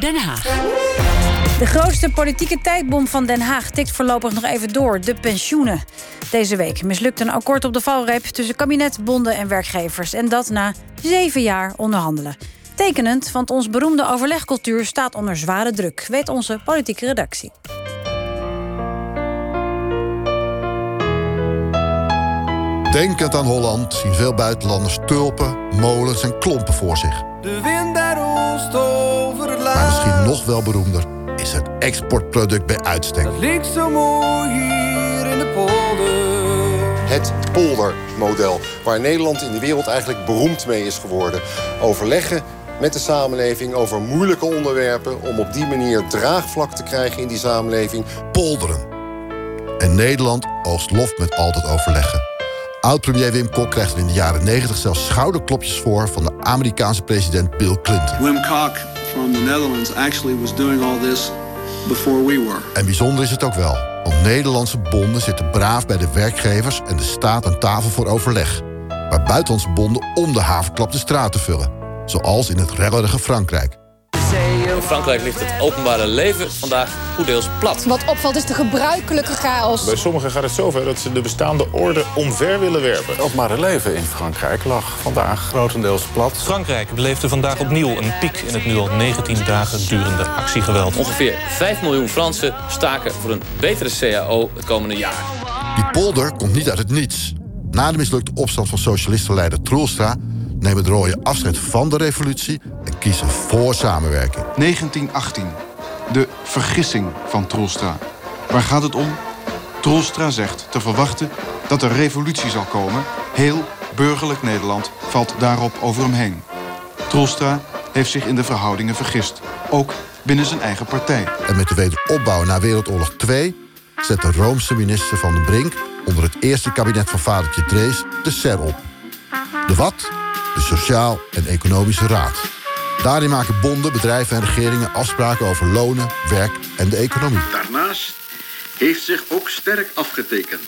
Den Haag. De grootste politieke tijdbom van Den Haag tikt voorlopig nog even door. De pensioenen. Deze week mislukt een akkoord op de valreep tussen kabinet, bonden en werkgevers. En dat na zeven jaar onderhandelen. Tekenend, want ons beroemde overlegcultuur staat onder zware druk, weet onze politieke redactie. Denkend aan Holland zien veel buitenlanders tulpen, molens en klompen voor zich. De nog wel beroemder is het exportproduct bij uitstek. Het ligt zo mooi hier in de polder. Het poldermodel, waar Nederland in de wereld eigenlijk beroemd mee is geworden. Overleggen met de samenleving over moeilijke onderwerpen... om op die manier draagvlak te krijgen in die samenleving. Polderen. En Nederland oogst lof met altijd overleggen. Oud-premier Wim Kok krijgt er in de jaren 90 zelfs schouderklopjes voor van de Amerikaanse president Bill Clinton. Wim Kok from the Netherlands was doing all this before we. En bijzonder is het ook wel, want Nederlandse bonden zitten braaf bij de werkgevers en de staat aan tafel voor overleg. Waar buitenlandse bonden om de havenklap de straat te vullen, zoals in het rellerige Frankrijk. In Frankrijk ligt het openbare leven vandaag goeddeels plat. Wat opvalt is de gebruikelijke chaos. Bij sommigen gaat het zover dat ze de bestaande orde omver willen werpen. Het openbare leven in Frankrijk lag vandaag grotendeels plat. Frankrijk beleefde vandaag opnieuw een piek in het nu al 19 dagen durende actiegeweld. Ongeveer 5 miljoen Fransen staken voor een betere CAO het komende jaar. Die polder komt niet uit het niets. Na de mislukte opstand van socialistenleider Troelstra nemen de rooien afscheid van de revolutie en kiezen voor samenwerking. 1918. De vergissing van Troelstra. Waar gaat het om? Troelstra zegt te verwachten dat er revolutie zal komen. Heel burgerlijk Nederland valt daarop over hem heen. Troelstra heeft zich in de verhoudingen vergist. Ook binnen zijn eigen partij. En met de wederopbouw na Wereldoorlog 2 zet de Roomse minister Van den Brink onder het eerste kabinet van vadertje Drees de SER op. De wat? De Sociaal en Economische Raad. Daarin maken bonden, bedrijven en regeringen afspraken over lonen, werk en de economie. Daarnaast heeft zich ook sterk afgetekend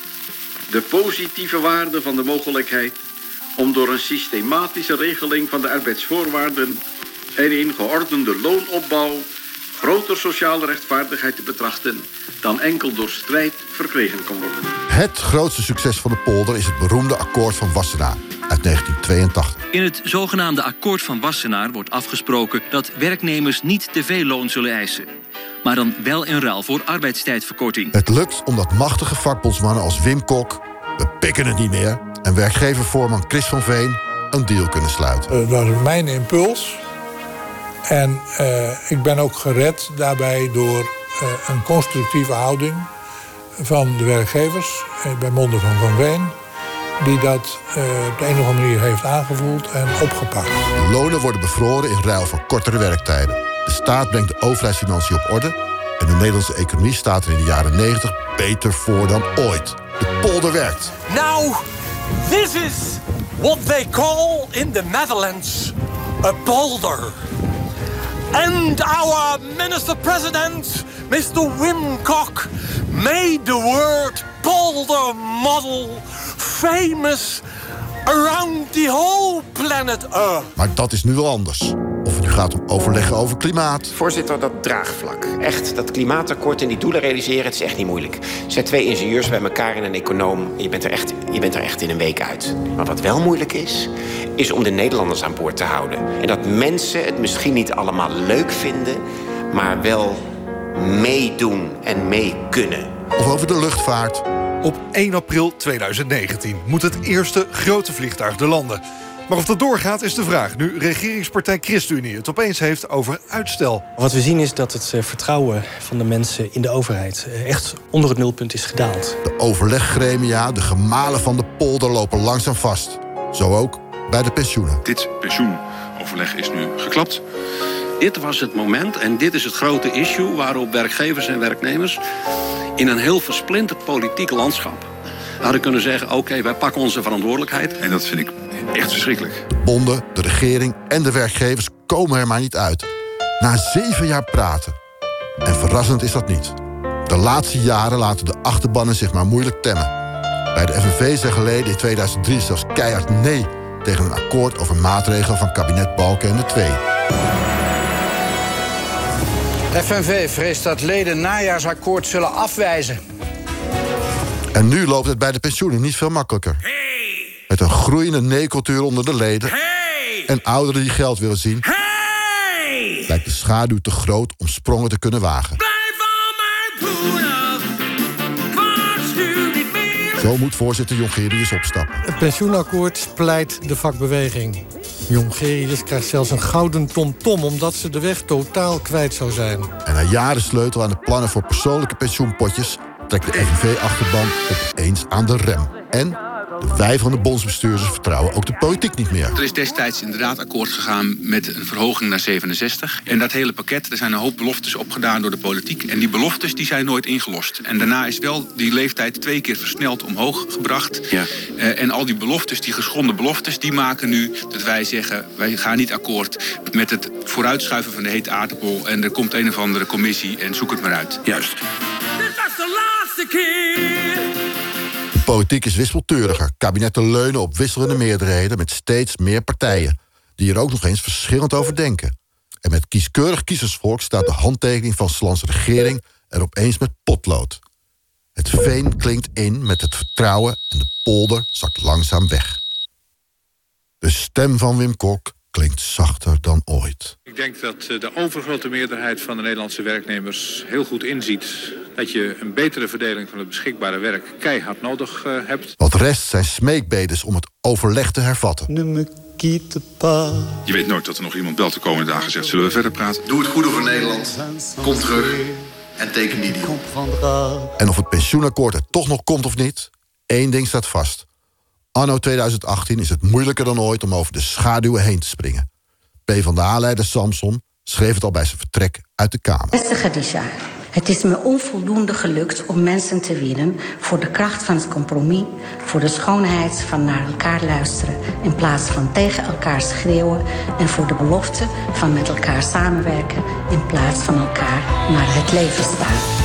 de positieve waarde van de mogelijkheid om door een systematische regeling van de arbeidsvoorwaarden en in geordende loonopbouw groter sociale rechtvaardigheid te betrachten dan enkel door strijd verkregen kon worden. Het grootste succes van de polder is het beroemde akkoord van Wassenaar uit 1982. In het zogenaamde akkoord van Wassenaar wordt afgesproken dat werknemers niet te veel loon zullen eisen. Maar dan wel in ruil voor arbeidstijdverkorting. Het lukt omdat machtige vakbondsmannen als Wim Kok, we pikken het niet meer, en werkgevervoorman Chris van Veen een deal kunnen sluiten. Dat was mijn impuls. En uh, ik ben ook gered daarbij door uh, een constructieve houding van de werkgevers uh, bij monden van Van Veen die dat uh, op de een of andere manier heeft aangevoeld en opgepakt. De lonen worden bevroren in ruil voor kortere werktijden. De staat brengt de overheidsfinanciën op orde... en de Nederlandse economie staat er in de jaren 90 beter voor dan ooit. De polder werkt. Now, this is what they call in the Netherlands a polder. And our minister-president, Mr. Wim Kok, made the word polder model famous around the whole planet Earth. Maar dat is nu wel anders. Gaat om overleggen over klimaat. Voorzitter, dat draagvlak. Echt, dat klimaatakkoord en die doelen realiseren, het is echt niet moeilijk. Zet twee ingenieurs bij elkaar en een econoom... je bent, er echt, je bent er echt in een week uit. Maar wat wel moeilijk is, is om de Nederlanders aan boord te houden. En dat mensen het misschien niet allemaal leuk vinden... maar wel meedoen en mee kunnen. Of over de luchtvaart. Op 1 april 2019 moet het eerste grote vliegtuig de landen. Maar of dat doorgaat is de vraag. Nu regeringspartij ChristenUnie het opeens heeft over uitstel. Wat we zien is dat het vertrouwen van de mensen in de overheid... echt onder het nulpunt is gedaald. De overleggremia, de gemalen van de polder lopen langzaam vast. Zo ook bij de pensioenen. Dit pensioenoverleg is nu geklapt. Dit was het moment en dit is het grote issue... waarop werkgevers en werknemers in een heel versplinterd politiek landschap hadden kunnen zeggen... oké, wij pakken onze verantwoordelijkheid. En dat vind ik echt verschrikkelijk. De bonden, de regering en de werkgevers komen er maar niet uit. Na zeven jaar praten. En verrassend is dat niet. De laatste jaren laten de achterbannen zich maar moeilijk temmen. Bij de FNV zeggen leden in 2003 zelfs keihard nee... tegen een akkoord over maatregelen van kabinet Balken en de Twee. FNV vreest dat leden najaarsakkoord zullen afwijzen. En nu loopt het bij de pensioenen niet veel makkelijker. Met een groeiende nee-cultuur onder de leden... en ouderen die geld willen zien... lijkt de schaduw te groot om sprongen te kunnen wagen. Zo moet voorzitter Jongerius opstappen. Het pensioenakkoord splijt de vakbeweging. Jongerius krijgt zelfs een gouden tomtom... omdat ze de weg totaal kwijt zou zijn. En na jaren sleutel aan de plannen voor persoonlijke pensioenpotjes... trekt de FNV-achterban opeens aan de rem. En wij van de bondsbestuurders vertrouwen ook de politiek niet meer. Er is destijds inderdaad akkoord gegaan met een verhoging naar 67. En dat hele pakket, er zijn een hoop beloftes opgedaan door de politiek. En die beloftes die zijn nooit ingelost. En daarna is wel die leeftijd twee keer versneld omhoog gebracht. Ja. Uh, en al die beloftes, die geschonden beloftes, die maken nu dat wij zeggen... wij gaan niet akkoord met het vooruitschuiven van de hete aardappel... en er komt een of andere commissie en zoek het maar uit. Juist. Dit is de laatste keer politiek is wispelturiger. Kabinetten leunen op wisselende meerderheden met steeds meer partijen, die er ook nog eens verschillend over denken. En met kieskeurig kiezersvolk staat de handtekening van Slans regering er opeens met potlood. Het veen klinkt in met het vertrouwen en de polder zakt langzaam weg. De stem van Wim Kok klinkt zachter dan ooit. Ik denk dat eh, de overgrote meerderheid van de Nederlandse werknemers heel goed inziet dat je een betere verdeling van het beschikbare werk keihard nodig uh, hebt. Wat rest zijn smeekbedes om het overleg te hervatten. Je weet nooit dat er nog iemand belt de komende dagen zegt... zullen we verder praten? Doe het goede voor Nederland. Kom terug en teken die deal. En of het pensioenakkoord er toch nog komt of niet... één ding staat vast. Anno 2018 is het moeilijker dan ooit om over de schaduwen heen te springen. PvdA-leider Samson schreef het al bij zijn vertrek uit de Kamer. Het is me onvoldoende gelukt om mensen te winnen... voor de kracht van het compromis, voor de schoonheid van naar elkaar luisteren... in plaats van tegen elkaar schreeuwen... en voor de belofte van met elkaar samenwerken... in plaats van elkaar naar het leven staan.